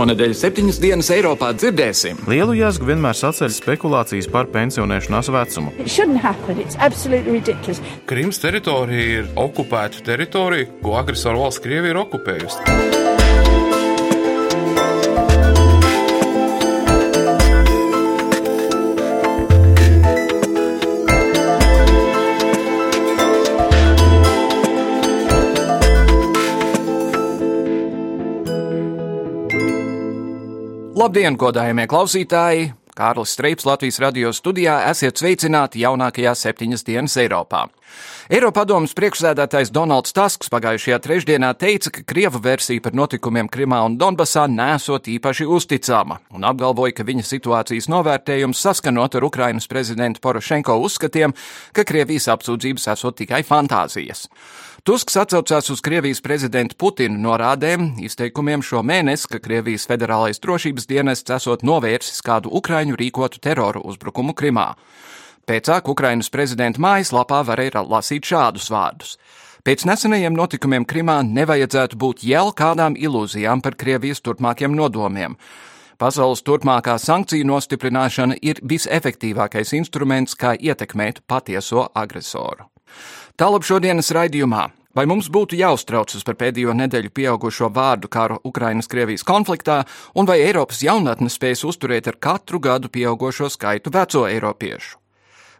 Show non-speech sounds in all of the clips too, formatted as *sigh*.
Šonadēļ septiņas dienas Eiropā dzirdēsim. Lielu jēzgu vienmēr saceļ spekulācijas par pensionēšanās vecumu. Krimas teritorija ir okupēta teritorija, ko agresoru valsts Krievija ir okupējusi. Labdien, godājamie klausītāji! Kārlis Streips Latvijas radio studijā esiet sveicināti jaunākajā septiņas dienas Eiropā. Eiropadomas priekšsēdētājs Donalds Tasks pagājušajā trešdienā teica, ka Krievu versija par notikumiem Krimā un Donbasā nesot īpaši uzticama, un apgalvoja, ka viņa situācijas novērtējums saskanot ar Ukrainas prezidenta Porošenko uzskatiem, ka Krievijas apsūdzības esot tikai fantāzijas. Tusks atcaucās uz Krievijas prezidenta Putina norādēm, izteikumiem šo mēnesi, ka Krievijas federālais drošības dienests esot novērsis kādu ukraiņu rīkotu teroru uzbrukumu Krimā. Pēcāk Ukrainas prezidenta mājaslapā varēja lasīt šādus vārdus. Pēc nesenajiem notikumiem Krimā nevajadzētu būt jau kādām ilūzijām par Krievijas turpmākiem nodomiem. Pasaules turpmākā sankciju nostiprināšana ir visefektīvākais instruments, kā ietekmēt patieso agresoru. Tālāk šodienas raidījumā. Vai mums būtu jāuztraucas par pēdējo nedēļu pieaugušo vārdu karu Ukrainas-Krievijas konfliktā, un vai Eiropas jaunatne spēs uzturēt ar katru gadu pieaugušo skaitu veco eiropiešu?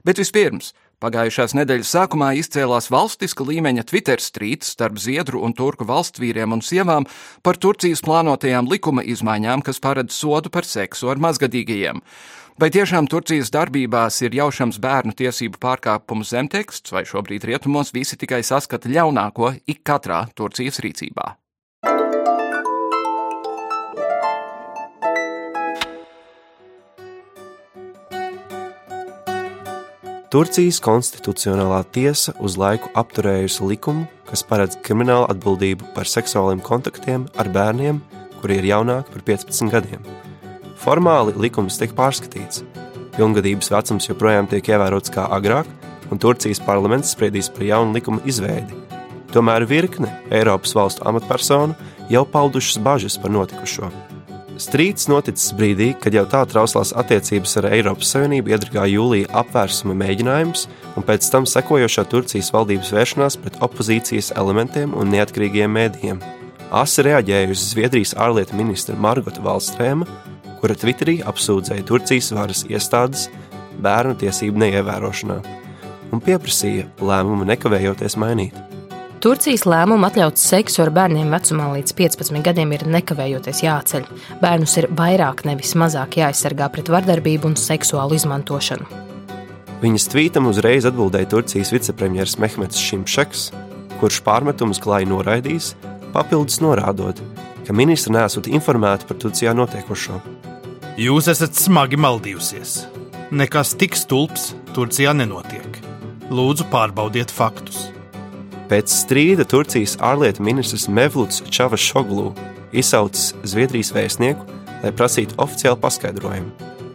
Bet vispirms, pagājušās nedēļas sākumā izcēlās valstiska līmeņa Twitter strīds starp Ziedru un Turku valstsvīriem un sievām par Turcijas plānotajām likuma izmaiņām, kas paredz sodu par seksu ar mazgadīgajiem. Vai tiešām Turcijas darbībās ir jaušams bērnu tiesību pārkāpumu zemteksts, vai šobrīd rietumos visi tikai saskata ļaunāko ik katrā Turcijas rīcībā? Turcijas konstitucionālā tiesa uz laiku apturējusi likumu, kas paredz kriminālu atbildību par seksuāliem kontaktiem ar bērniem, kuri ir jaunāki par 15 gadiem. Formāli likums tiek pārskatīts. Pilngadības vecums joprojām tiek ievērots kā agrāk, un Turcijas parlaments spriedīs par jaunu likuma izveidi. Tomēr virkne Eiropas valstu amatpersonu jau paudušas bažas par notikušo. Strīds noticis brīdī, kad jau tā trauslās attiecības ar Eiropas Savienību iedragāja jūlija apvērsuma mēģinājums un pēc tam sekojošā Turcijas valdības vēršanās pret opozīcijas elementiem un neatkarīgiem mēdījiem. Asi reaģēja uz Zviedrijas ārlietu ministra Margota Valstrēma kura Twitterī apsūdzēja Turcijas varas iestādes bērnu tiesību neievērošanā un pieprasīja lēmumu nekavējoties mainīt. Turcijas lēmumu atļaut seksu ar bērniem vecumā līdz 15 gadiem ir nekavējoties jāceļ. Bērnus ir vairāk, nevis mazāk jāaizsargā pret vardarbību un seksuālu izmantošanu. Viņas tvītam uzreiz atbildēja Turcijas vicepremjerministrs Mehmets Šimšeks, kurš pārmetumus klāja noraidījis, papildus norādot, ka ministri nesot informēti par Turcijā notiekošo. Jūs esat smagi maldījusies. Nekas tik stulbs Turcijā nenotiek. Lūdzu, pārbaudiet faktus. Pēc strīda Turcijas ārlietu ministrs Mevluds Čavas Šoglu izsaucis Zviedrijas vēstnieku, lai prasītu oficiālu paskaidrojumu.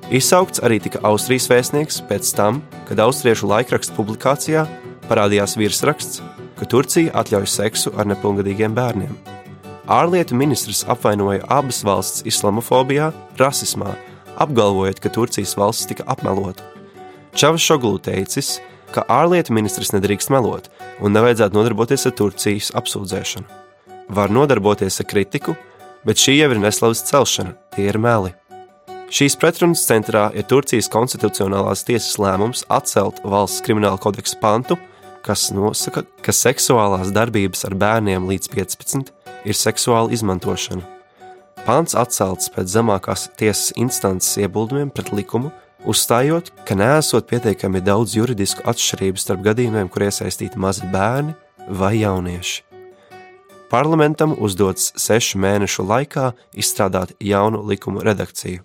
Izsaukts arī tika Austrijas vēstnieks pēc tam, kad austriešu laikraksta publikācijā parādījās virsraksts, ka Turcija atļauj seksu ar nepilngadīgiem bērniem. Ārlietu ministrs apvainoja abas valsts islamofobijā, rasismā, apgalvojot, ka Turcijas valsts tika apmelota. Čavs Šoglu teicis, ka ārlietu ministrs nedrīkst melot un nevajadzētu nodarboties ar Turcijas apsūdzēšanu. Var nodarboties ar kritiku, bet šī jau ir neslavas celšana, tie ir meli. Šīs pretrunas centrā ir Turcijas konstitucionālās tiesas lēmums atcelt valsts krimināla kodeksa pantu, kas nosaka, ka seksuālās darbības ar bērniem līdz 15 ir seksuāla izmantošana. Pāns atcelts pēc zemākās tiesas instances ieguldījumiem pret likumu, uzstājot, ka nesot pietiekami daudz juridisku atšķirību starp gadījumiem, kur iesaistīti mazi bērni vai jaunieši. parlamentam uzdots sešu mēnešu laikā izstrādāt jaunu likumu redakciju.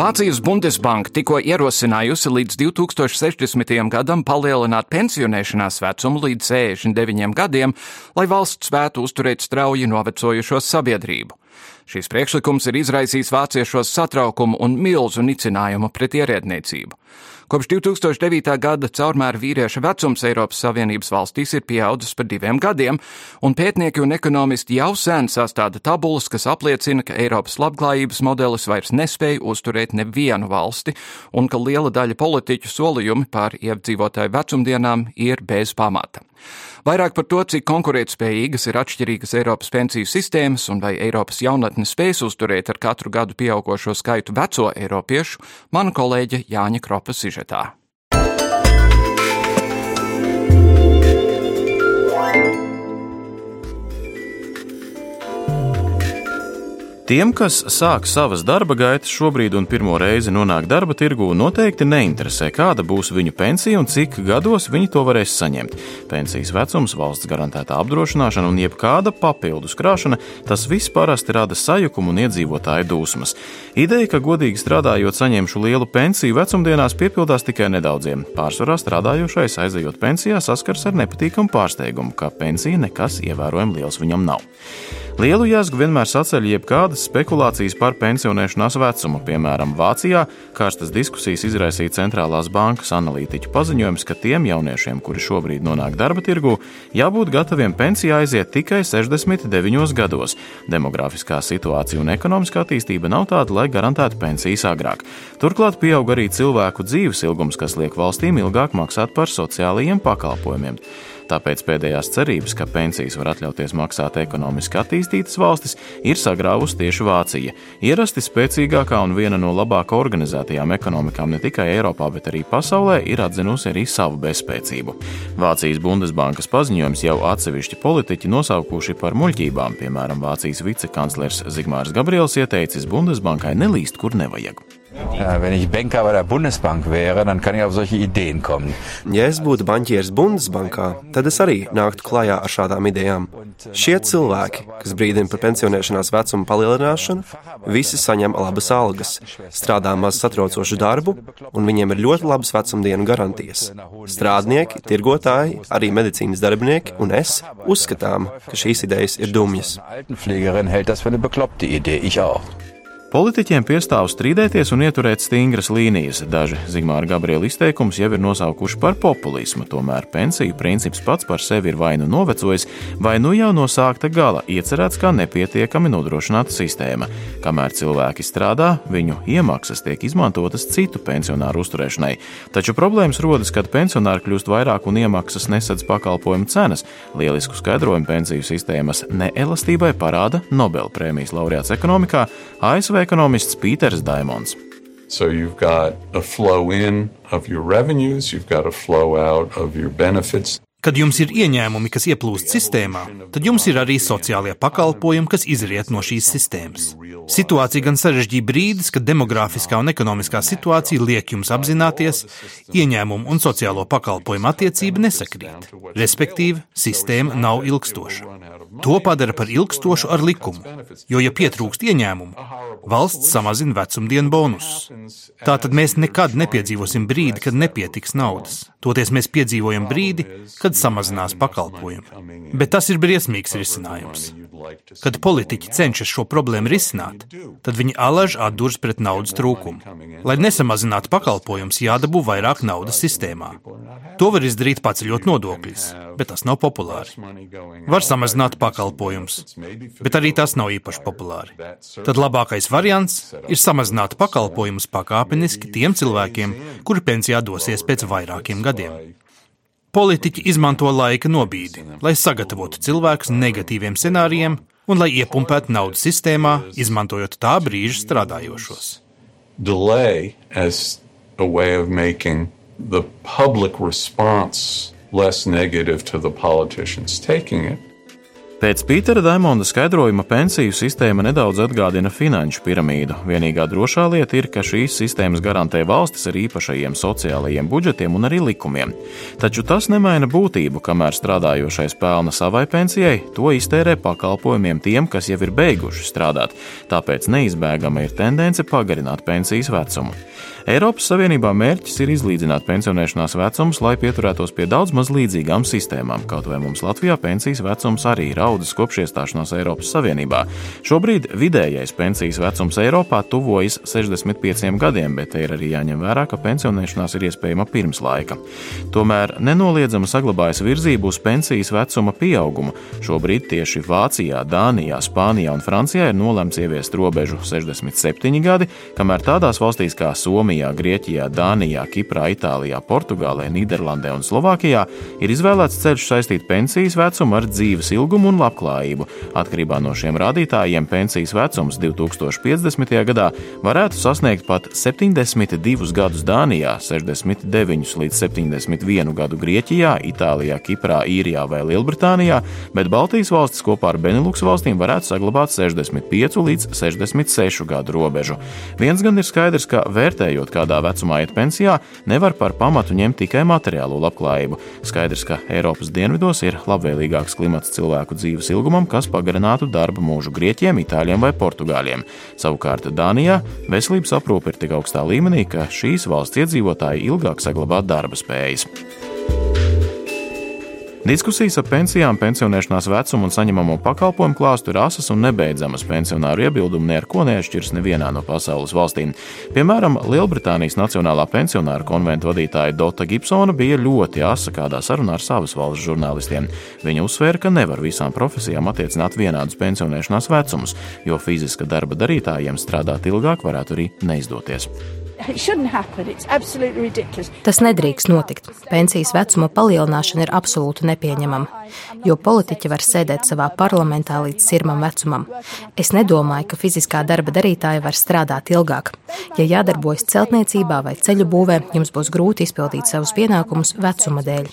Vācijas Bundesbanka tikko ierosinājusi līdz 2060. gadam palielināt pensionēšanās vecumu līdz 69 gadiem, lai valsts spētu uzturēt strauji novecojušo sabiedrību. Šīs priekšlikums ir izraisījis vāciešos satraukumu un milzu nicinājumu pret ierēdniecību. Kopš 2009. gada caurmēra vīrieša vecums Eiropas Savienības valstīs ir pieaudzis par diviem gadiem, un pētnieki un ekonomisti jau sen sastāda tabulas, kas apliecina, ka Eiropas labklājības modelis vairs nespēja uzturēt nevienu valsti, un ka liela daļa politiķu solījumi par iedzīvotāju vecumdienām ir bez pamata. Vairāk par to, cik konkurētspējīgas ir atšķirīgas Eiropas pensiju sistēmas un vai Eiropas jaunatne spēs uzturēt ar katru gadu pieaugušo skaitu veco eiropiešu, mana kolēģe Jāņa Kropa sižetā. Tiem, kas sāk savas darba gaitas šobrīd un pirmo reizi nonāk darba tirgū, noteikti neinteresē, kāda būs viņu pensija un cik gados viņi to varēs saņemt. Pensijas vecums, valsts garantētā apdrošināšana un jebkāda papildus krāšana - tas viss parasti rada sajukumu un iedzīvotāju dusmas. Ideja, ka godīgi strādājot saņemšu lielu pensiju vecumdienās, piepildās tikai nedaudziem. Pārsvarā strādājošais aizejot pensijā saskars ar nepatīkamu pārsteigumu, ka pensija nekas ievērojami liels viņam nav. Lielu jēzgu vienmēr saceļ jebkādas spekulācijas par pensionēšanās vecumu. Piemēram, Vācijā kārstas diskusijas izraisīja centrālās bankas analītiķu paziņojums, ka tiem jauniešiem, kuri šobrīd nonāk darba tirgū, jābūt gataviem pensijā aiziet tikai 69 gados. Demogrāfiskā situācija un ekonomiskā attīstība nav tāda, lai garantētu pensijas agrāk. Turklāt pieaug arī cilvēku dzīves ilgums, kas liek valstīm ilgāk maksāt par sociālajiem pakalpojumiem. Tāpēc pēdējās cerības, ka pensijas var atļauties maksāt ekonomiski attīstītas valstis, ir sagrāvusi tieši Vācija. Ierasti spēcīgākā un viena no labāk organizētajām ekonomikām ne tikai Eiropā, bet arī pasaulē, ir atzinusi arī savu bezspēcību. Vācijas Bundesbankas paziņojums jau atsevišķi politiķi nosaukuši par muļķībām, piemēram, Vācijas vicekanclers Zigmārs Gabriels ieteicis Bundesbankai nelīst, kur nevajag. Wenn ich Banker bei der Bundesbank wäre, dann kann ich auf solche Ideen kommen. Ja es būtu banķieris Bundesbankā, tad es arī nāktu klajā ar šādām idejām. Šie cilvēki, kas brīdina par pensionēšanās vecumu palielināšanu, visi saņem labas algas, strādā maz satraucošu darbu, un viņiem ir ļoti labas vecumdienu garantijas. Strādnieki, tirgotāji, arī medicīnas darbinieki un es uzskatām, ka šīs idejas ir dumjas. Altenpflegerin hält das für eine bekloppte Idee, ich auch. Politiķiem piestāv strīdēties un ieturēt stingras līnijas. Daži Zigmāra Gabriela izteikumus jau ir nosaukuši par populismu, tomēr pensiju princips pats par sevi ir vai nu novecojis, vai nu jau no sākta gala iecerēts kā nepietiekami nodrošināta sistēma. Kamēr cilvēki strādā, viņu iemaksas tiek izmantotas citu pensionāru uzturēšanai. Taču problēmas rodas, kad pensionāri kļūst vairāk un iemaksas nesadz pakalpojumu cenas. Lielisku skaidrojumu pensiju sistēmas neelastībai parāda Nobelprēmijas laureāts ekonomikā ASV ekonomists Pīters Daimons. So you've got a flow in of your revenues, you've got a flow out of your benefits. Kad jums ir ieņēmumi, kas ieplūst sistēmā, tad jums ir arī sociālie pakalpojumi, kas izriet no šīs sistēmas. Situācija gan sarežģīja brīdis, kad demogrāfiskā un ekonomiskā situācija liek jums apzināties, ieņēmumu un sociālo pakalpojumu attiecība nesakrīt. Respektīvi, sistēma nav ilgstoša. To padara par ilgstošu ar likumu, jo, ja pietrūkst ieņēmumu, valsts samazina vecumdienu bonusus. Tātad mēs nekad nepiedzīvosim brīdi, kad nepietiks naudas. Toties mēs piedzīvojam brīdi, kad samazinās pakalpojumi. Bet tas ir briesmīgs risinājums. Kad politiķi cenšas šo problēmu risināt, tad viņi alaži atduras pret naudas trūkumu. Lai nesamazinātu pakalpojumus, jādabū vairāk naudas sistēmā. To var izdarīt paceļot nodokļus, bet tas nav populāri. Var samazināt pakalpojumus, bet arī tas nav īpaši populāri. Tad labākais variants ir samazināt pakalpojumus pakāpeniski tiem cilvēkiem, kuri pensijā dosies pēc vairākiem gadiem. Politiķi izmanto laika nobīdi, lai sagatavotu cilvēkus negatīviem scenārijiem un lai iepumpētu naudu sistēmā, izmantojot tā brīža strādājošos. The public response less negative to the politicians taking it. Pēc Pītera Daimonda skaidrojuma pensiju sistēma nedaudz atgādina finanšu piramīdu. Vienīgā drošā lieta ir, ka šīs sistēmas garantē valstis ar īpašajiem sociālajiem budžetiem un arī likumiem. Taču tas nemaina būtību, kamēr strādājošais pelna savai pensijai, to iztērē pakalpojumiem tiem, kas jau ir beiguši strādāt. Tāpēc neizbēgama ir tendence pagarināt pensijas vecumu. Eiropas Savienībā mērķis ir izlīdzināt pensionēšanās vecumus, lai pieturētos pie daudz maz līdzīgām sistēmām. Kaut vai mums Latvijā pensijas vecums arī ir audzis kopš iestāšanās Eiropas Savienībā. Šobrīd vidējais pensijas vecums Eiropā tuvojas 65 gadiem, bet te ir arī jāņem vērā, ka pensionēšanās ir iespējama pirms laika. Tomēr nenoliedzama saglabājas virzība uz pensijas vecuma pieaugumu. Šobrīd tieši Vācijā, Dānijā, Spānijā un Francijā ir nolemts ieviest robežu 67 gadi, kamēr tādās valstīs kā Somijā, Grieķijā, Dānijā, Kiprā, Itālijā, Portugālē, Nīderlandē un Slovākijā ir izvēlēts ceļš saistīt pensijas vecumu ar dzīves ilgumu un labklājību. Atkarībā no šiem rādītājiem pensijas vecums 2050. gadā varētu sasniegt pat 72 gadus Dānijā, 69 līdz 71 gadu Grieķijā, Itālijā, Kiprā, Īrijā vai Lielbritānijā, bet Baltijas valstis kopā ar Benelux valstīm varētu saglabāt 65 līdz 66 gadu robežu. Viens gan ir skaidrs, ka vērtējot kādā vecumā iet pensijā, nevar par pamatu ņemt tikai materiālo labklājību. Skaidrs, ka Eiropas dienvidos ir labvēlīgāks klimats cilvēku dzīves ilgumam, kas pagarinātu darba mūžu grieķiem, itāļiem vai portugāļiem. Savukārt Dānijā veselības aprūpe ir tik augstā līmenī, ka šīs valsts iedzīvotāji ilgāk saglabā darba spējas. Diskusijas par pensijām, pensionēšanās vecumu un saņemamo pakalpojumu klāstu ir asas un nebeidzamas. Pensionāru iebildumi neko neatšķiras nevienā no pasaules valstīm. Piemēram, Lielbritānijas Nacionālā pensionāra konventa vadītāja Dota Gibsona bija ļoti asa kādā sarunā ar savas valsts žurnālistiem. Viņa uzsvēra, ka nevar visām profesijām attiecināt vienādus pensionēšanās vecumus, jo fiziska darba darītājiem strādāt ilgāk varētu arī neizdoties. Tas nedrīkst notikt. Pensijas vecuma palielināšana ir absolūti nepieņemama, jo politiķi var sēdēt savā parlamentā līdz sirmam vecumam. Es nedomāju, ka fiziskā darba darītāja var strādāt ilgāk. Ja jādarbojas celtniecībā vai ceļu būvē, jums būs grūti izpildīt savus pienākumus vecuma dēļ.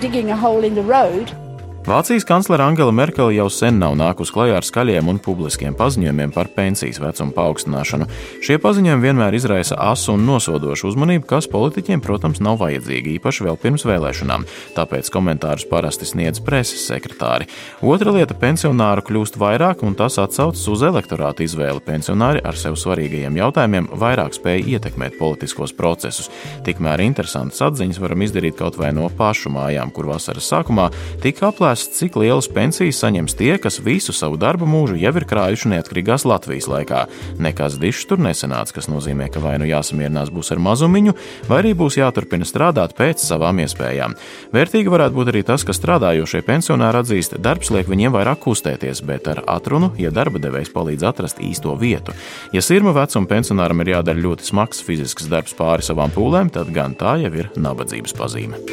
digging a hole in the road. Vācijas kanclere Angela Merkele jau sen nav nākus klajā ar skaļiem un publiskiem paziņojumiem par pensijas vecumu paaugstināšanu. Šie paziņojumi vienmēr izraisa asu un nosodošu uzmanību, kas politiķiem, protams, nav vajadzīgi, īpaši vēl pirms vēlēšanām. Tāpēc komentārus parasti sniedz preses sekretāri. Otra lieta - pensionāru kļūst vairāk, un tas atsaucas uz elektorāta izvēli. Pensionāri ar sev svarīgajiem jautājumiem vairāk spēj ietekmēt politiskos procesus. Tikmēr interesantas atziņas varam izdarīt kaut vai no pašu mājām, kur vasaras sākumā tika aplēsta aplēsts, cik lielas pensijas saņems tie, kas visu savu darba mūžu jau ir krājuši neatkarīgās Latvijas laikā. Nekas dišs tur nesenāts, kas nozīmē, ka vai nu jāsamierinās būs ar mazumiņu, vai arī būs jāturpina strādāt pēc savām iespējām. Vērtīgi varētu būt arī tas, ka strādājošie pensionāri atzīst, darbs liek viņiem vairāk kustēties, bet ar atrunu, ja darba devējs palīdz atrast īsto vietu. Ja sirma vecuma pensionāram ir jādara ļoti smags fizisks darbs pāri savām pūlēm, tad gan tā jau ir nabadzības pazīme.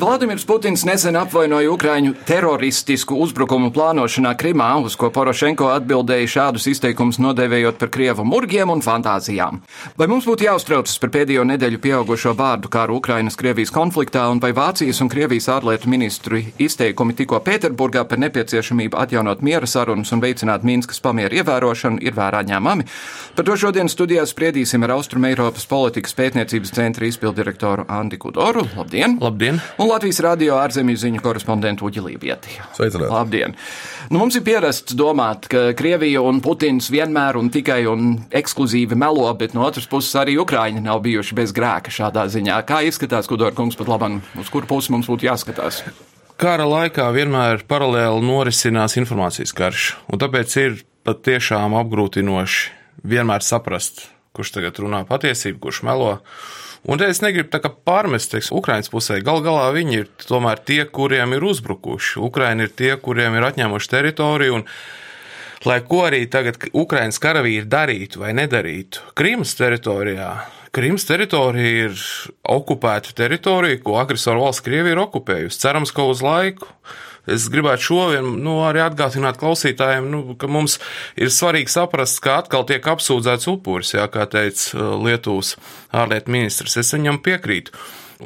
Vladimirs Putins nesen apvainoja Ukraiņu teroristisku uzbrukumu plānošanā Krimā, uz ko Porošenko atbildēja šādus izteikumus nodēvējot par krievu murgiem un fantāzijām. Vai mums būtu jāuztraucas par pēdējo nedēļu pieaugušo vārdu kāru Ukrainas-Krievijas konfliktā, un vai Vācijas un Krievijas ārlietu ministru izteikumi tikko Pēterburgā par nepieciešamību atjaunot miera sarunas un veicināt Minskas pamieru ievērošanu ir vērā ņēmami? Par to šodien studijā spriedīsim ar Austrum Eiropas politikas pētniecības centra izpildirektoru Andi Kudoru. Labdien! Labdien! Un Latvijas radio ārzemju ziņu korespondentu Uģi Lībieti. Sveicināti! Labdien! Nu, mums ir pierasts domāt, ka Krievija un Putins vienmēr un tikai un ekskluzīvi melo, bet no otras puses arī Ukraiņi nav bijuši bez grēka šādā ziņā. Kā izskatās, Kudor kungs, pat labam, uz kuru pusi mums būtu jāskatās? Kara laikā vienmēr paralēli norisinās informācijas karš, un tāpēc ir pat tiešām apgrūtinoši vienmēr saprast, kurš tagad runā patiesību, kurš melo. Un es negribu pārmest, teiksim, Ukraiņas pusē. Gal galā viņi ir tomēr tie, kuriem ir uzbrukuši. Ukraiņi ir tie, kuriem ir atņēmuši teritoriju. Un, lai ko arī tagad Ukraiņas karavīri darītu vai nedarītu, Krīmas teritorijā. Krimas teritorija ir okupēta teritorija, ko agresoru valsts Krievija ir okupējusi. Cerams, ka uz laiku. Es gribētu šo vien, nu, arī atgādināt klausītājiem, nu, ka mums ir svarīgi saprast, ka atkal tiek apsūdzēts upuris, jā, kā teica uh, Lietuvas ārlietu ministrs. Es viņam piekrītu.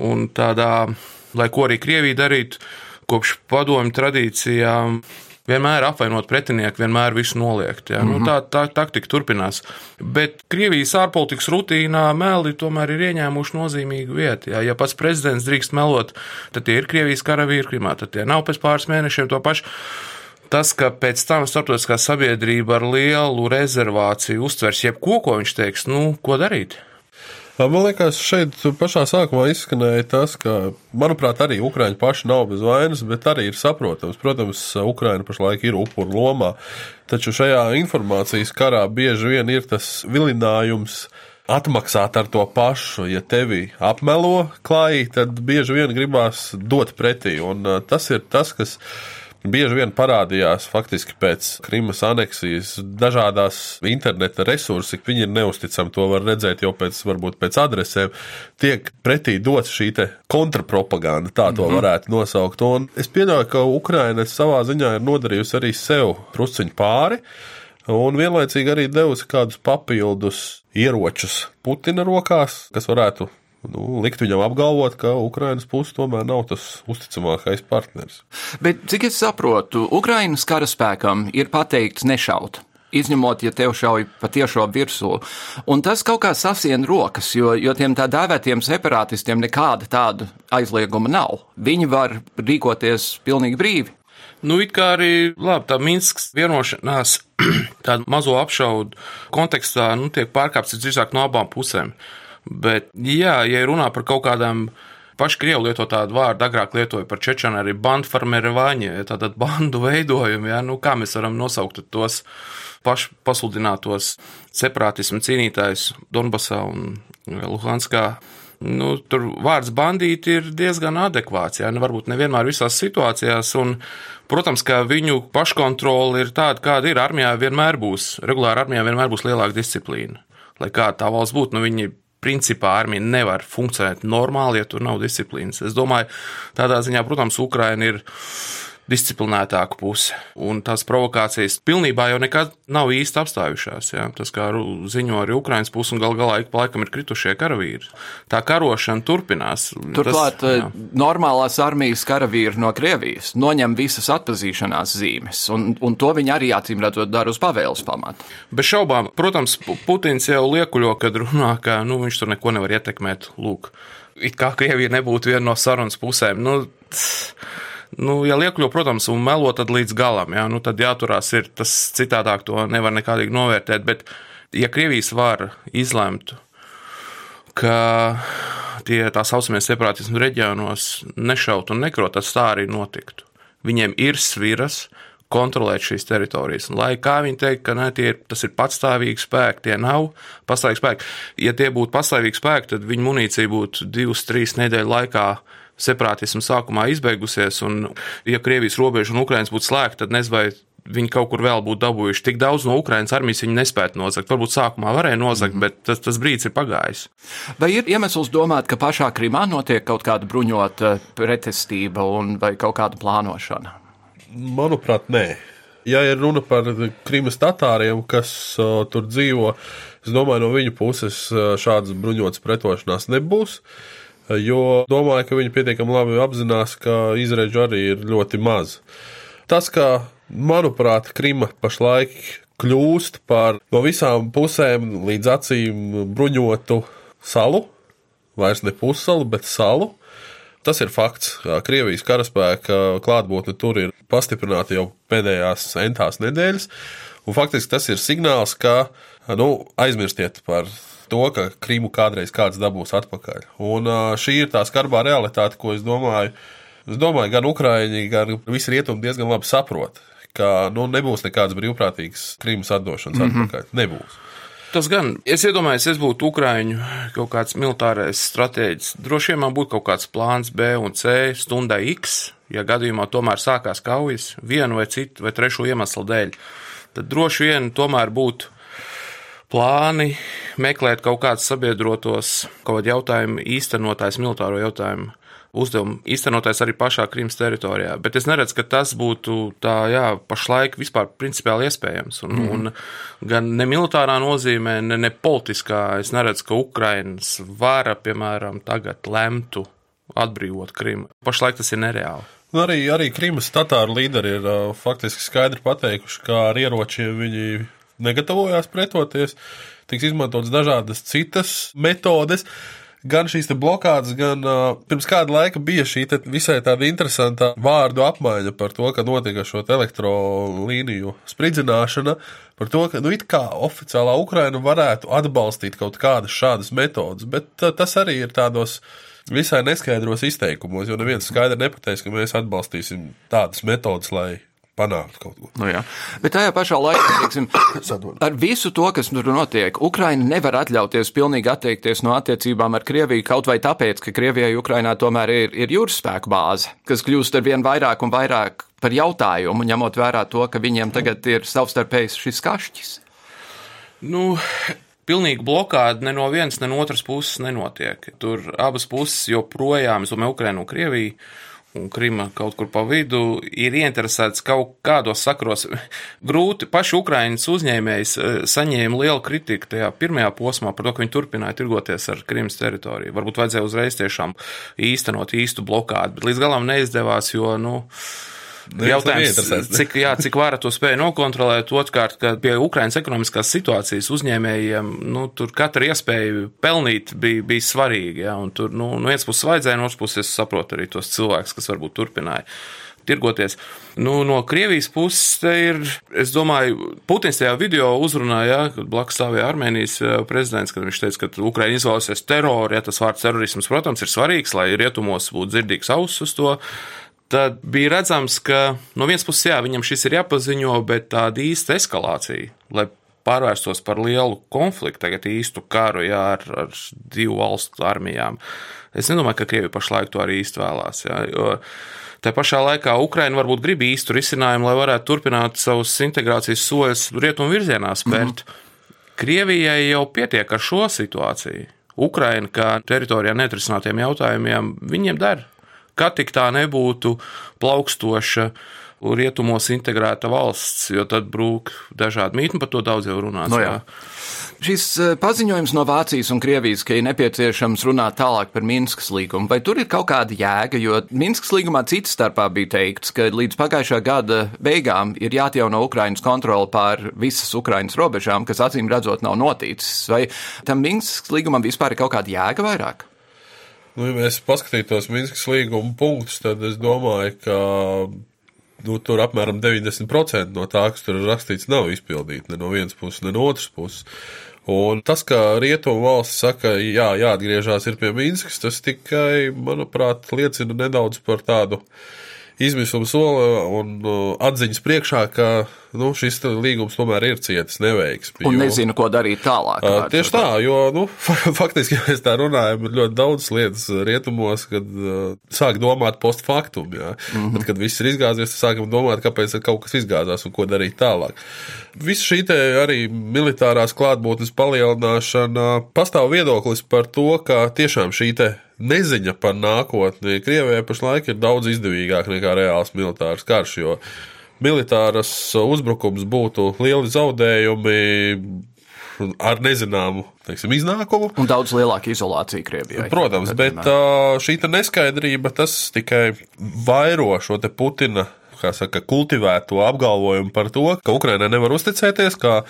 Un tādā, lai ko arī Krievija darītu, kopš padomju tradīcijām vienmēr apvainot pretinieku, vienmēr visu noliegt. Ja? Mm -hmm. nu, tā, tā taktika turpinās. Bet Krievijas ārpolitikas rutīnā meli tomēr ir ieņēmuši nozīmīgu vietu. Ja? ja pats prezidents drīkst melot, tad tie ir Krievijas karavīri Krimā, tad tie nav pēc pāris mēnešiem to pašu. Tas, ka pēc tam starptautiskā sabiedrība ar lielu rezervāciju uztvers jebko, ko viņš teiks, nu, ko darīt? Man liekas, šeit pašā sākumā izskanēja tas, ka, manuprāt, arī Ukrāņi paši nav bez vainas, bet arī ir saprotams. Protams, Ukraina pašlaik ir upuru lomā, taču šajā informācijas karā bieži vien ir tas vilinājums atmaksāt ar to pašu. Ja tevi apmelo klājī, tad bieži vien gribās dot pretī. Un tas ir tas, kas bieži vien parādījās faktiski pēc Krimas aneksijas dažādās interneta resursi. Viņi ir neusticami, to var redzēt jau pēc, varbūt pēc adresēm. Tiek pretī dots šī kontrapropaganda, tā to mm -hmm. varētu nosaukt. Un es pieļauju, ka Ukraina savā ziņā ir nodarījusi arī sev trusciņu pāri. Un vienlaicīgi arī devusi kādus papildus ieročus Putina rokās, kas varētu nu, likt viņam apgalvot, ka Ukrainas puse tomēr nav tas uzticamākais partneris. Bet cik es saprotu, Ukrainas karaspēkam ir pateikts nešaut. Izņemot, ja tev šauj pa tiešo virsū. Un tas kaut kā sasien rokas, jo, jo tiem tā dēvētiem separātistiem nekāda tāda aizlieguma nav. Viņi var rīkoties pilnīgi brīvi. Nu, it kā arī labi, tā Minskas vienošanās, *clears throat* tādu mazo apšaudu kontekstā, nu, tiek pārkāpts drīzāk no abām pusēm. Bet, jā, ja runā par kaut kādām paši krievi lieto tādu vārdu, agrāk lietoja par čečanu arī *laughs* bandu farmeri vaņi, tātad bandu veidojumu, jā, nu kā mēs varam nosaukt tos paši pasludinātos separātismu cīnītājus Donbasā un Luhanskā. Nu, tur vārds bandīti ir diezgan adekvāts, jā, nu, varbūt nevienmēr visās situācijās, un, protams, ka viņu paškontrola ir tāda, kāda ir armijā vienmēr būs, regulāri armijā vienmēr būs lielāka disciplīna. Lai kā tā valsts būtu, nu viņi principā armija nevar funkcionēt normāli, ja tur nav disciplīnas. Es domāju, tādā ziņā, protams, Ukraina ir disciplinētāka puse. Un tās provokācijas pilnībā jau nekad nav īsti apstājušās. Ja? Tas, kā ziņo arī Ukraiņas puse, un gal galā ik pa laikam ir kritušie karavīri. Tā karošana turpinās. Turklāt, tas, jā. Eh, normālās armijas karavīri no Krievijas noņem visas atpazīšanās zīmes, un, un to viņi arī acīm redzot dara uz pavēles pamata. Bez šaubām, protams, Putins jau liekuļo, kad runā, ka nu, viņš tur neko nevar ietekmēt. Lūk, it kā Krievija nebūtu viena no sarunas pusēm. Nu, tss, Nu, ja liekļo, protams, un melo, tad līdz galam, jā, nu, tad jāturās ir tas citādāk, to nevar nekādīgi novērtēt. Bet, ja Krievijas var izlemt, ka tie tā saucamie separātismu reģionos nešaut un nekrot, tad tā arī notiktu. Viņiem ir sviras kontrolēt šīs teritorijas. Un, lai kā viņi teikt, ka ne, tie, tas ir patstāvīgi spēki, tie nav pastāvīgi spēki. Ja tie būtu pastāvīgi spēki, tad viņu munīcija būtu divas, trīs nedēļu laikā separātismu sākumā izbeigusies, un, ja Krievijas robeža un Ukrainas būtu slēgta, tad nezinu, vai viņi kaut kur vēl būtu dabūjuši. Tik daudz no Ukraiņas armijas viņi nespētu nozagt. Varbūt sākumā varēja nozagt, mm. bet tas, tas brīdis ir pagājis. Vai ir iemesls domāt, ka pašā Krimā notiek kaut kāda bruņota pretestība un vai kaut kāda plānošana? Manuprāt, nē. Ja ir runa par Krimas tatāriem, kas uh, tur dzīvo, es domāju, no viņu puses šādas bruņotas pretošanās nebūs. Jo domāju, ka viņi pietiekami labi apzinās, ka izredzu arī ir ļoti maz. Tas, ka, manuprāt, Krima pašlaik kļūst par no visām pusēm līdz acīm bruņotu salu, vairs ne pussalu, bet salu. Tas ir fakts. Krievijas karaspēka klātbūtne tur ir pastiprināta jau pēdējās centās nedēļas. Un faktiski tas ir signāls, ka nu, aizmirstiet par to, ka Krīmu kādreiz kāds dabūs atpakaļ. Un šī ir tā skarbā realitāte, ko es domāju. Es domāju, gan Ukrāņi, gan visi rietumi diezgan labi saprot, ka nu, nebūs nekādas brīvprātīgas Krīmas atdošanas mm -hmm. atpakaļ. Nebūs. Tas gan, es iedomājos, es būtu Ukrāņu kaut kāds militārais stratēģis. Droši vien man būtu kaut kāds plāns B un C stundai X, ja gadījumā tomēr sākās kaujas vienu vai citu vai trešu iemeslu dēļ. Tad droši vien tomēr būtu plāni meklēt kaut kādus sabiedrotos, kaut kādu jautājumu īstenotājs, militāro jautājumu uzdevumu īstenotājs arī pašā Krimas teritorijā. Bet es neredzu, ka tas būtu tā, jā, pašlaik vispār principiāli iespējams. Un, mm. un gan ne militārā nozīmē, ne, ne politiskā. Es neredzu, ka Ukrainas vara, piemēram, tagad lemtu atbrīvot Krimu. Pašlaik tas ir nereāli. Un arī, arī Krimas tatāru līderi ir uh, faktiski skaidri pateikuši, ka ar ieročiem viņi negatavojās pretoties. Tiks izmantotas dažādas citas metodes. Gan šīs blokādes, gan uh, pirms kāda laika bija šī visai tāda interesanta vārdu apmaiņa par to, ka notika šo elektrolīniju spridzināšana, par to, ka nu, it kā oficiālā Ukraina varētu atbalstīt kaut kādas šādas metodas, bet uh, tas arī ir tādos visai neskaidros izteikumos, jo neviens skaidri nepateiks, ka mēs atbalstīsim tādas metodas, lai panākt kaut ko. Nu jā. Bet tajā pašā laikā, *coughs* teiksim, ar visu to, kas tur notiek, Ukraina nevar atļauties pilnīgi atteikties no attiecībām ar Krieviju kaut vai tāpēc, ka Krievijai Ukrainā tomēr ir, ir jūras spēku bāze, kas kļūst ar vien vairāk un vairāk par jautājumu, ņemot vērā to, ka viņiem tagad ir savstarpējs šis kašķis. Nu, Pilnīgi blokāde ne no vienas, ne no otras puses nenotiek. Tur abas puses joprojām, es domāju, Ukraina un Krievija un Krima kaut kur pa vidu ir ieinteresēts kaut kādos sakros. *laughs* Grūti paši Ukraiņas uzņēmējs eh, saņēma lielu kritiku tajā pirmajā posmā par to, ka viņi turpināja tirgoties ar Krimas teritoriju. Varbūt vajadzēja uzreiz tiešām īstenot īstu blokādu, bet līdz galam neizdevās, jo, nu, Nu, Jautājums, cik, jā, cik vara to spēja nokontrolēt, otrkārt, ka pie Ukrainas ekonomiskās situācijas uzņēmējiem, nu, tur katra iespēja pelnīt bija, bija svarīga, jā, un tur, nu, no vienas puses vajadzēja, no otras puses es saprotu arī tos cilvēkus, kas varbūt turpināja tirgoties. Nu, no Krievijas puses ir, es domāju, Putins tajā video uzrunā, ja, kad blakus stāvēja Armēnijas prezidents, kad viņš teica, ka Ukraina izvēlēsies teroru, ja tas vārds terorisms, protams, ir svarīgs, lai rietumos būtu dzirdīgs auss uz to tad bija redzams, ka no vienas puses, jā, viņam šis ir jāpaziņo, bet tāda īsta eskalācija, lai pārvērstos par lielu konfliktu, tagad īstu karu jā, ar, ar divu valstu armijām. Es nedomāju, ka Krievija pašlaik to arī īsti vēlās. Jā, jo Tā pašā laikā Ukraina varbūt grib īstu risinājumu, lai varētu turpināt savus integrācijas soļus rietumu virzienā spērt. Mm -hmm. Krievijai jau pietiek ar šo situāciju. Ukraina, kā teritorijā netrisinātiem jautājumiem, viņiem der ka tik tā nebūtu plaukstoša rietumos integrēta valsts, jo tad brūk dažādi mītni, par to daudz jau runās. No jā. Jā. Šis eh, paziņojums no Vācijas un Krievijas, ka ir nepieciešams runāt tālāk par Minskas līgumu, vai tur ir kaut kāda jēga, jo Minskas līgumā cits starpā bija teikts, ka līdz pagājušā gada beigām ir jāatjauno Ukrainas kontroli pār visas Ukrainas robežām, kas acīm redzot nav noticis. Vai tam Minskas līgumam vispār ir kaut kāda jēga vairāk? Nu, ja mēs paskatītos Minskas līguma punktus, tad es domāju, ka nu, tur apmēram 90% no tā, kas tur ir rakstīts, nav izpildīti ne no vienas puses, ne no otras puses. Un tas, ka rietumu valsts saka, jā, jāatgriežas pie Minskas, tas tikai, manuprāt, liecina nedaudz par tādu izmisuma soli un uh, atziņas priekšā, ka nu, šis līgums tomēr ir cietis neveiksmi. Un jo, nezinu, ko darīt tālāk. Uh, tieši tā, jo nu, *laughs* faktiski, ja mēs tā runājam, ir ļoti daudz lietas rietumos, kad uh, sāk domāt post factum. Jā. Mm -hmm. Tad, kad viss ir izgāzies, tad sākam domāt, kāpēc kaut kas izgāzās un ko darīt tālāk. Viss šī arī militārās klātbūtnes palielināšana pastāv viedoklis par to, ka tiešām šī neziņa par nākotni Krievijai pašlaik ir daudz izdevīgāk nekā reāls militārs karš, jo militāras uzbrukums būtu lieli zaudējumi ar nezināmu teiksim, iznākumu. Un daudz lielāka izolācija Krievijai. Protams, bet šī neskaidrība tas tikai vairo šo Putina saka, kultivēto apgalvojumu par to, ka Ukrainai nevar uzticēties, ka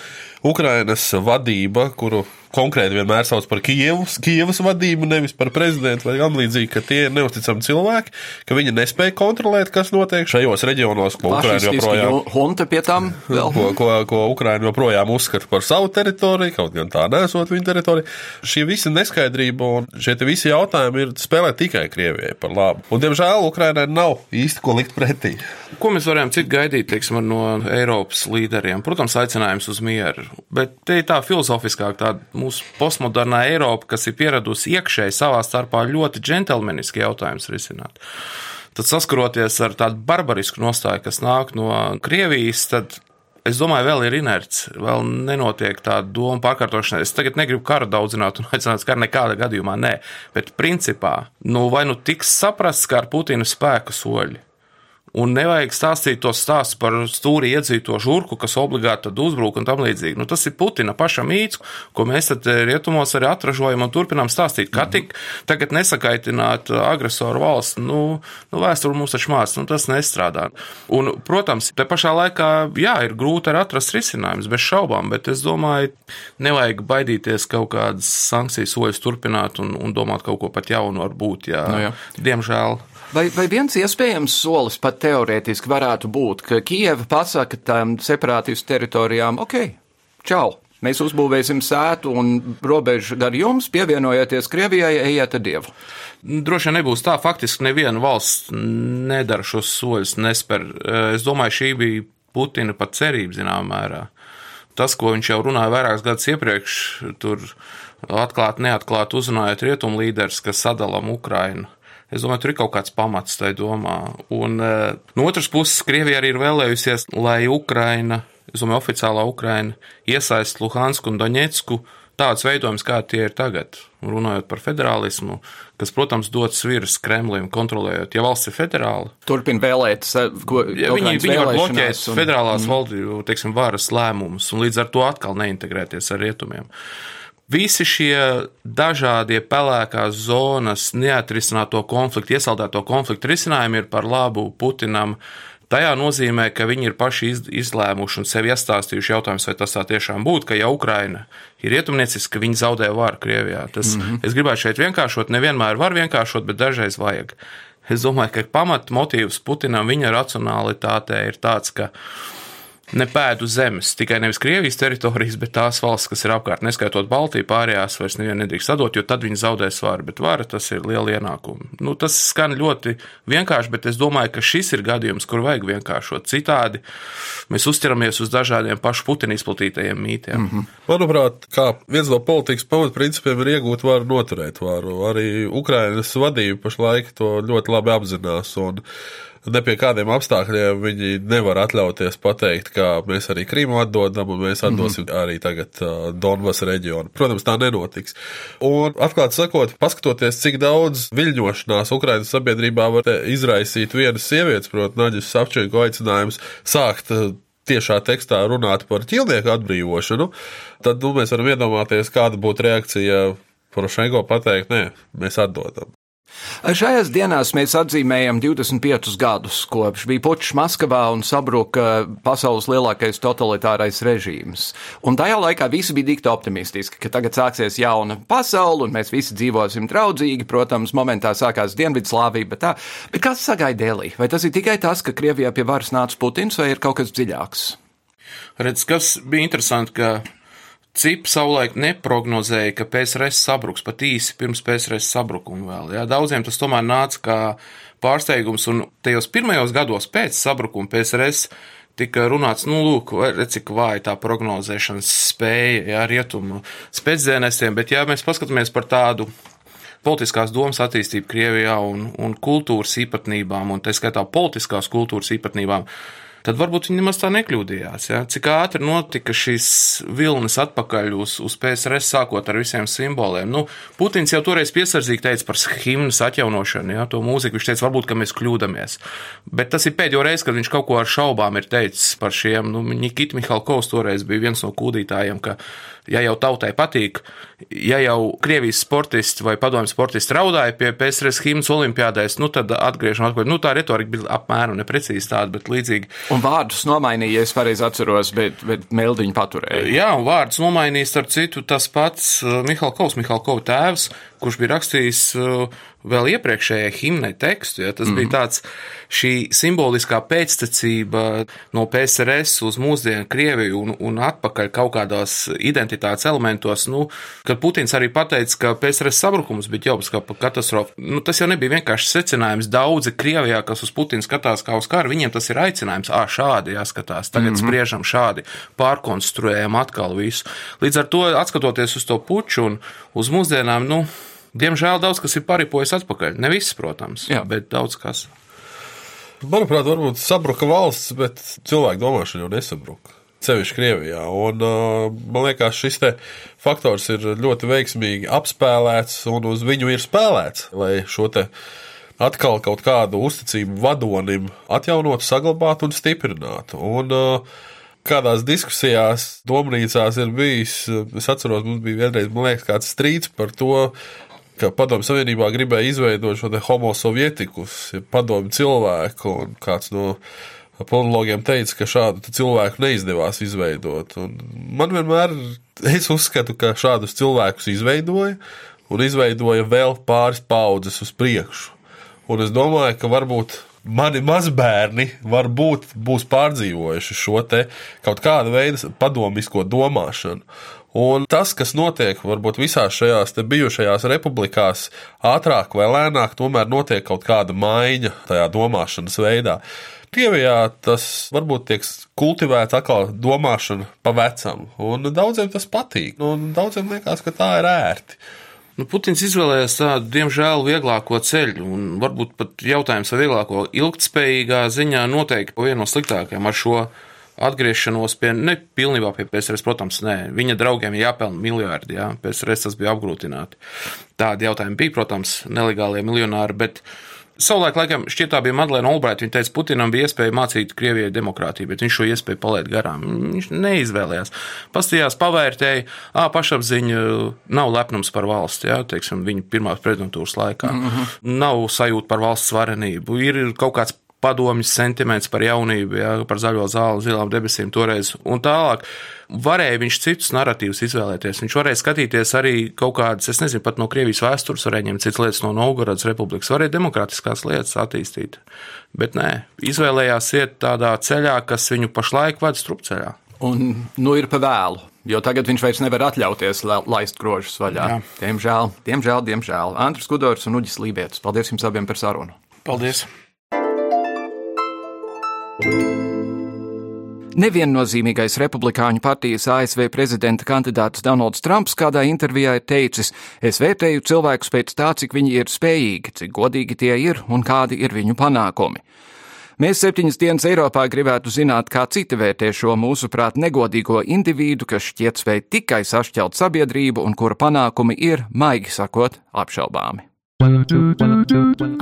Ukrainas vadība, kuru konkrēti vienmēr sauc par Kievas, Kievas vadību, nevis par prezidentu vai līdzīgi, ka tie ir neusticami cilvēki, ka viņi nespēja kontrolēt, kas notiek šajos reģionos, ko Ukraina joprojām. Hunta pie tam vēl. *laughs* Ko, ko, ko Ukraina joprojām uzskata par savu teritoriju, kaut gan tā nesot viņa teritoriju. Šī visa neskaidrība un šie visi jautājumi ir spēlē tikai Krievijai par labu. Un, diemžēl, Ukrainai nav īsti ko likt pretī. Ko mēs varējām citu gaidīt, teiksim, no Eiropas līderiem? Protams, aicinājums uz mieru, bet te ir tā filozofiskāk tāda mūsu postmodernā Eiropa, kas ir pieradusi iekšēji savā starpā ļoti džentlmeniski jautājumus risināt. Tad saskaroties ar tādu barbarisku nostāju, kas nāk no Krievijas, tad es domāju, vēl ir inerts, vēl nenotiek tāda doma pārkārtošana. Es tagad negribu karu daudzināt un *laughs* aicināt karu nekādā gadījumā, nē, bet principā, nu vai nu tiks saprasts, kā ar Putina spēku soļi. Un nevajag stāstīt tos stāstus par stūri iedzīto žurku, kas obligāti uzbrūk un tam līdzīgi. Nu, tas ir Putina paša mīts, ko mēs eh, rietumos arī atražojam un turpinām stāstīt. Kā tik tagad nesakaitināt agresoru valsts, nu, nu vēsture mums taču mācās, nu, tas nestrādā. Un, protams, te pašā laikā, jā, ir grūti arī atrast risinājumus, bez šaubām, bet es domāju, nevajag baidīties kaut kādas sankcijas soļus turpināt un, un domāt kaut ko pat jaunu varbūt, jā. Nu, jā. Diemžēl. Vai, vai viens iespējams solis pat teorētiski varētu būt, ka Kijava pasaka tam separātistu teritorijām, ok, čau! Mēs uzbūvēsim sētu un robežu gar jums, pievienojieties Krievijai, ejiet ar Dievu. Droši vien nebūs tā, faktiski neviena valsts nedara šos soļus, nespēr. Es domāju, šī bija Putina pat cerība zināmā mērā. Tas, ko viņš jau runāja vairākus gadus iepriekš, tur atklāti, neatklāti uzrunājot rietumu līderus, kas sadalām Ukrainu. Es domāju, tur ir kaut kāds pamats tai domā. Un uh, no otras puses, Krievija arī ir vēlējusies, lai Ukraina, es domāju, oficiālā Ukraina iesaist Luhansku un Doņetsku tāds veidojums, kā tie ir tagad. Runājot par federālismu, kas, protams, dod sviras Kremlim, kontrolējot, ja valsts ir federāla. Turpin vēlēt, ko ja viņi, viņi var bloķēt un... federālās mm. valdību, teiksim, varas lēmumus un līdz ar to atkal neintegrēties ar rietumiem. Visi šie dažādie pelēkās zonas, neatrisināto konfliktu, iesaldēto konfliktu risinājumi ir par labu Putinam. Tajā nozīmē, ka viņi ir paši izlēmuši un sev iestāstījuši jautājums, vai tas tā tiešām būtu, ka ja Ukraina ir rietumnieciska, ka viņi zaudē varu Krievijā. Tas, mm -hmm. Es gribētu šeit vienkāršot, nevienmēr var vienkāršot, bet dažreiz vajag. Es domāju, ka pamat motīvs Putinam viņa racionalitātē ir tāds, ka ne pēdu zemes, tikai nevis Krievijas teritorijas, bet tās valsts, kas ir apkārt, neskaitot Baltiju, pārējās vairs nevienu nedrīkst sadot, jo tad viņi zaudē svaru, bet vara tas ir liela ienākuma. Nu, tas skan ļoti vienkārši, bet es domāju, ka šis ir gadījums, kur vajag vienkāršot. Citādi mēs uzturamies uz dažādiem pašu Putina izplatītajiem mītiem. Mm -hmm. Manuprāt, kā viens no politikas pamatprincipiem ir iegūt varu, noturēt varu. Arī Ukrainas vadība pašlaik to ļoti labi apzinās. Un ne pie kādiem apstākļiem viņi nevar atļauties pateikt, ka mēs arī Krīmu atdodam, un mēs atdosim mm -hmm. arī tagad uh, Donbas reģionu. Protams, tā nenotiks. Un, atklāti sakot, paskatoties, cik daudz viļņošanās Ukrainas sabiedrībā var izraisīt vienas sievietes, proti, Naģis Savčenko aicinājums sākt tiešā tekstā runāt par ķilnieku atbrīvošanu, tad nu, mēs varam iedomāties, kāda būtu reakcija Porošenko pateikt, nē, mēs atdodam. Šajās dienās mēs atzīmējam 25 gadus, kopš bija pučs Maskavā un sabruka pasaules lielākais totalitārais režīms. Un tajā laikā visi bija dikti optimistiski, ka tagad sāksies jauna pasaule un mēs visi dzīvosim draudzīgi. Protams, momentā sākās Dienvidslāvija, bet, tā, bet kas sagaida Delī? Vai tas ir tikai tas, ka Krievijā pie varas nāca Putins vai ir kaut kas dziļāks? Redz, kas bija interesanti, ka CIP savulaik neprognozēja, ka PSRS sabruks pat īsi pirms PSRS sabrukuma vēl. Jā. Daudziem tas tomēr nāca kā pārsteigums, un tajos pirmajos gados pēc sabrukuma PSRS tika runāts, nu, lūk, cik vāja tā prognozēšanas spēja, jā, rietumu spēcdienestiem, bet ja mēs paskatāmies par tādu politiskās domas attīstību Krievijā un, un kultūras īpatnībām, un tā skaitā politiskās kultūras īpatnībām, tad varbūt viņi nemaz tā nekļūdījās. Ja? Cik ātri notika šis vilnis atpakaļ uz, uz PSRS, sākot ar visiem simboliem. Nu, Putins jau toreiz piesardzīgi teica par himnas atjaunošanu, ja? to mūziku. Viņš teica, varbūt mēs kļūdāmies. Bet tas ir pēdējo reizi, kad viņš kaut ko ar šaubām ir teicis par šiem. Nu, Nikita Mihalkovs toreiz bija viens no kūdītājiem, ka ja jau tautai patīk, ja jau Krievijas sportisti vai padomju sportisti raudāja pie PSRS himnas olimpiādēs, nu tad atgriežam atpakaļ. Nu, tā retorika bija apmēram neprecīzi tāda, bet līdzīgi. Un vārdus nomainīja, ja es pareizi atceros, bet, bet meldiņu paturēja. Jā, un vārdus nomainīja starp citu tas pats uh, Mihalkovs, Mihalkova tēvs, kurš bija rakstījis uh, vēl iepriekšējai himnai tekstu. Ja, tas mm -hmm. bija tāds šī simboliskā pēctecība no PSRS uz mūsdienu Krieviju un, un atpakaļ kaut kādās identitātes elementos. Nu, kad Putins arī pateica, ka PSRS sabrukums bija ģeopolitiskā katastrofa, nu, tas jau nebija vienkārši secinājums. Daudzi Krievijā, kas uz Putinu skatās kā uz karu, viņiem tas ir aicinājums. Ā, šādi jāskatās, tagad mm -hmm. spriežam šādi, pārkonstruējam atkal visu. Līdz ar to, atskatoties uz to puču un uz mūsdienām, nu, Diemžēl daudz kas ir paripojis atpakaļ. Ne viss, protams, Jā. bet daudz kas. Manuprāt, varbūt sabruka valsts, bet cilvēku domāšana jau nesabruka. Cevišķi Krievijā. Un, man liekas, šis faktors ir ļoti veiksmīgi apspēlēts un uz viņu ir spēlēts, lai šo te atkal kaut kādu uzticību vadonim atjaunot, saglabāt un stiprināt. Un, Kādās diskusijās, domnīcās ir bijis, es atceros, mums bija vienreiz, man liekas, kāds strīds par to, ka Padomju Savienībā gribēja izveidot šo homo sovietikus, padomju cilvēku, un kāds no politologiem teica, ka šādu cilvēku neizdevās izveidot. Un man vienmēr, es uzskatu, ka šādus cilvēkus izveidoja un izveidoja vēl pāris paudzes uz priekšu. Un es domāju, ka varbūt mani mazbērni varbūt būs pārdzīvojuši šo te kaut kādu veidu padomisko domāšanu. Un tas, kas notiek varbūt visās šajās bijušajās republikās, ātrāk vai lēnāk, tomēr notiek kaut kāda maiņa tajā domāšanas veidā. Krievijā tas varbūt tiek kultivēts atkal domāšana pa vecam, un daudziem tas patīk, un daudziem liekas, ka tā ir ērti. Nu, Putins izvēlējās tādu, diemžēl, vieglāko ceļu, un varbūt pat jautājums par vieglāko ilgtspējīgā ziņā noteikti vienu no sliktākajiem ar šo atgriešanos pie, ne pilnībā pie PSRS, protams, nē. Viņa draugiem ir jāpelna miljardi, jā, PSRS tas bija apgrūtināti. Tādi jautājumi bija, protams, nelegālie miljonāri, bet Savulaik, laikam, šķiet, tā bija Madlēna Olbraita. Viņa teica, Putinam bija iespēja mācīt Krievijai demokrātiju, bet viņš šo iespēju palaid garām. Viņš neizvēlējās. Pastījās, pavērtēja, ā, pašapziņa nav lepnums par valsti, jā, teiksim, viņa pirmās prezidentūras laikā. Mm -hmm. Nav sajūta par valsts varenību. Ir kaut kāds padomjas sentiments par jaunību, jā, par zaļo zāli, zilām debesīm toreiz un tālāk. Varēja viņš citus narratīvus izvēlēties. Viņš varēja skatīties arī kaut kādas, es nezinu, pat no Krievijas vēstures, varēja ņemt citas lietas no Novgorodas republikas, varēja demokrātiskās lietas attīstīt. Bet nē, izvēlējās iet tādā ceļā, kas viņu pašlaik ved strupceļā. Un nu ir pa vēlu. Jo tagad viņš vairs nevar atļauties laist grožus vaļā. Jā. Diemžēl, diemžēl, diemžēl. Antrs Kudors un Uģis Lībietis. Paldies jums abiem par sarunu. Paldies! Neviennozīmīgais republikāņu partijas ASV prezidenta kandidāts Donalds Trumps kādā intervijā ir teicis: Es vērtēju cilvēkus pēc tā, cik viņi ir spējīgi, cik godīgi tie ir un kādi ir viņu panākumi. Mēs septiņas dienas Eiropā gribētu zināt, kā citi vērtē šo mūsuprāt negodīgo individu, kas šķiet spēj tikai sašķelt sabiedrību un kura panākumi ir, maigi sakot, apšaubāmi.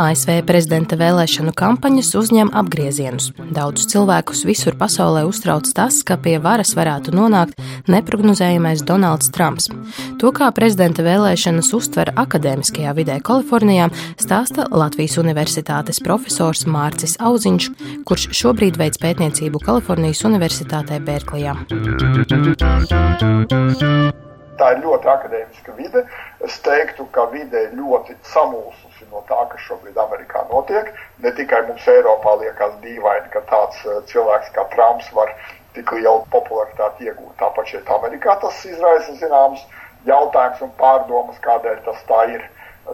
ASV prezidenta vēlēšanu kampaņas uzņem apgriezienus. Daudzus cilvēkus visur pasaulē uztrauc tas, ka pie varas varētu nonākt neprognozējamais Donalds Trumps. To, kā prezidenta vēlēšanas uztver akadēmiskajā vidē Kalifornijā, stāsta Latvijas Universitātes profesors Mārcis Auziņš, kurš šobrīd veic pētniecību Kalifornijas Universitātē Bērklijā. Tā ir ļoti akadēmiska vide. Es teiktu, ka vide ir ļoti samulsusi no tā, kas šobrīd Amerikā notiek. Ne tikai mums Eiropā liekas dīvaini, ka tāds eh, cilvēks kā Trumps var tik lielu popularitāti iegūt. Tāpat šeit Amerikā tas izraisa zināmas jautājumus un pārdomas, kādēļ tas tā ir.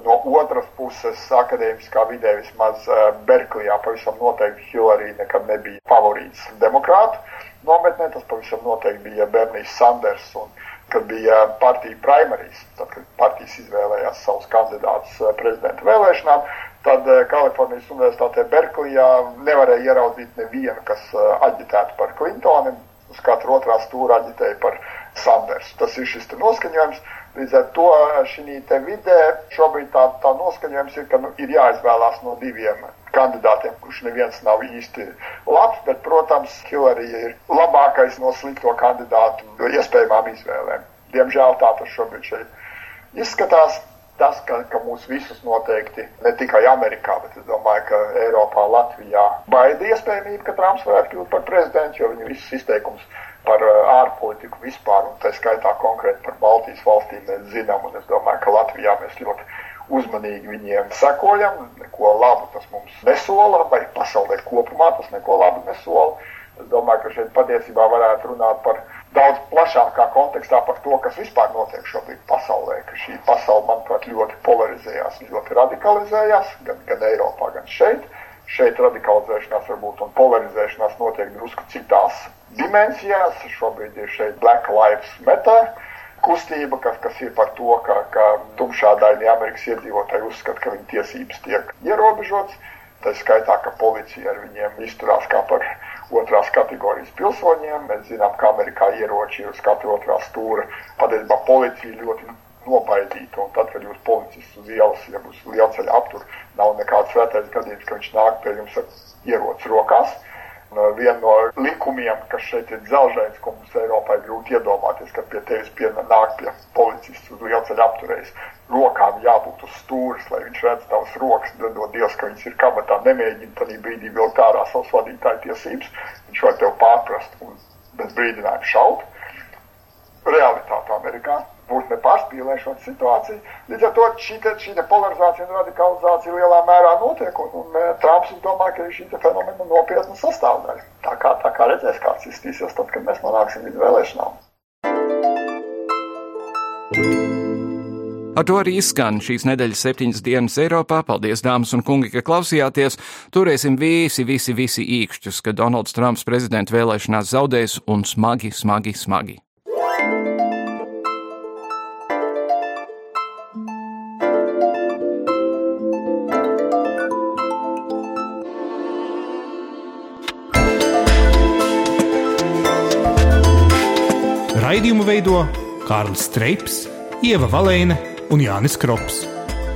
No otras puses, akadēmiskā vidē vismaz eh, Berklijā pavisam noteikti Hillary nekad nebija favorīts demokrātu nometnē. Tas pavisam noteikti bija Bernijs Sanders un kad bija partija primarijas, tad, kad partijas izvēlējās savus kandidātus eh, prezidenta vēlēšanām, tad eh, Kalifornijas Universitātē Berklijā nevarēja ieraudzīt nevienu, kas eh, aģitētu par Clintoni. Uz katru otrā stūra aģitēja par Sandersu. Tas ir šis noskaņojums. Līdz ar to šī vidē šobrīd tā, tā noskaņojums ir, ka nu, ir jāizvēlās no diviem kandidātiem, kurš neviens nav īsti labs, bet, protams, Hillary ir labākais no slikto kandidātu iespējamām izvēlēm. Diemžēl tā tas šobrīd šeit izskatās. Tas, ka, ka mūs visus noteikti, ne tikai Amerikā, bet es domāju, ka Eiropā, Latvijā baida iespējamība, ka Trumps varētu kļūt par prezidentu, jo viņa visus izteikums par uh, ārpolitiku vispār, un tā skaitā konkrēti par Baltijas valstīm mēs zinām, un es domāju, ka Latvijā mēs ļoti uzmanīgi viņiem sekojam, neko labu tas mums nesola, vai pasaulē kopumā tas neko labu nesola. Es domāju, ka šeit patiesībā varētu runāt par daudz plašākā kontekstā par to, kas vispār notiek šobrīd pasaulē, ka šī pasaule, manuprāt, ļoti polarizējās, ļoti radikalizējās, gan, gan Eiropā, gan šeit. Šeit radikalizēšanās varbūt un polarizēšanās notiek drusku citās dimensijās. Šobrīd ir šeit Black Lives Matter kustība, kas, kas ir par to, ka, ka tumšādaini Amerikas iedzīvotāji uzskata, ka viņu tiesības tiek ierobežotas. Tā skaitā, ka policija ar viņiem izturās kā par otrās kategorijas pilsoņiem. Mēs zinām, ka Amerikā ieroči ir uz katra otrā stūra. Patiesībā policija ļoti nobaidīta. Un tad, kad jūs policists uz ielas, ja būs lielceļa aptur, nav nekāds svētais gadījums, ka viņš nāk pie jums ar ieroci rokās. Viena no likumiem, kas šeit ir dzelžains, ko mums Eiropā ir grūti iedomāties, kad pie tevis pienāk pie policists uz lielceļa apturējis. Rokām jābūt uz stūres, lai viņš redz tavas rokas, dod Dievs, ka viņas ir kabatā, nemēģina tajā brīdī vilkt ārā savas vadītāja tiesības. Viņš var tev pārprast un bez brīdinājuma šaut. Realitāte Amerikā būtu nepārspīlēšana situācija. Līdz ar to šī, te, šī te polarizācija un radikalizācija lielā mērā notiek, un, un e, Trumps domā, ka ir šī fenomena nopietna sastāvdaļa. Tā kā, tā kā redzēs, kāds izstīsies tad, kad mēs nonāksim līdz vēlēšanām. Ar to arī izskan šīs nedēļas septiņas dienas Eiropā. Paldies, dāmas un kungi, ka klausījāties. Turēsim visi, visi, visi īkšķus, ka Donalds Trumps prezidenta vēlēšanās zaudēs un smagi, smagi, smagi. Raidījumu veido Kārlis Streips, Ieva Valēne un Jānis Krops.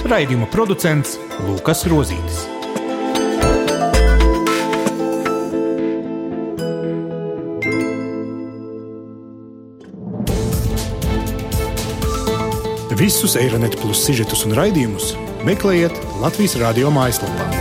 Raidījuma producents Lukas Rozītis. Visus Eironet plus sižetus un raidījumus meklējiet Latvijas radio mājaslapā.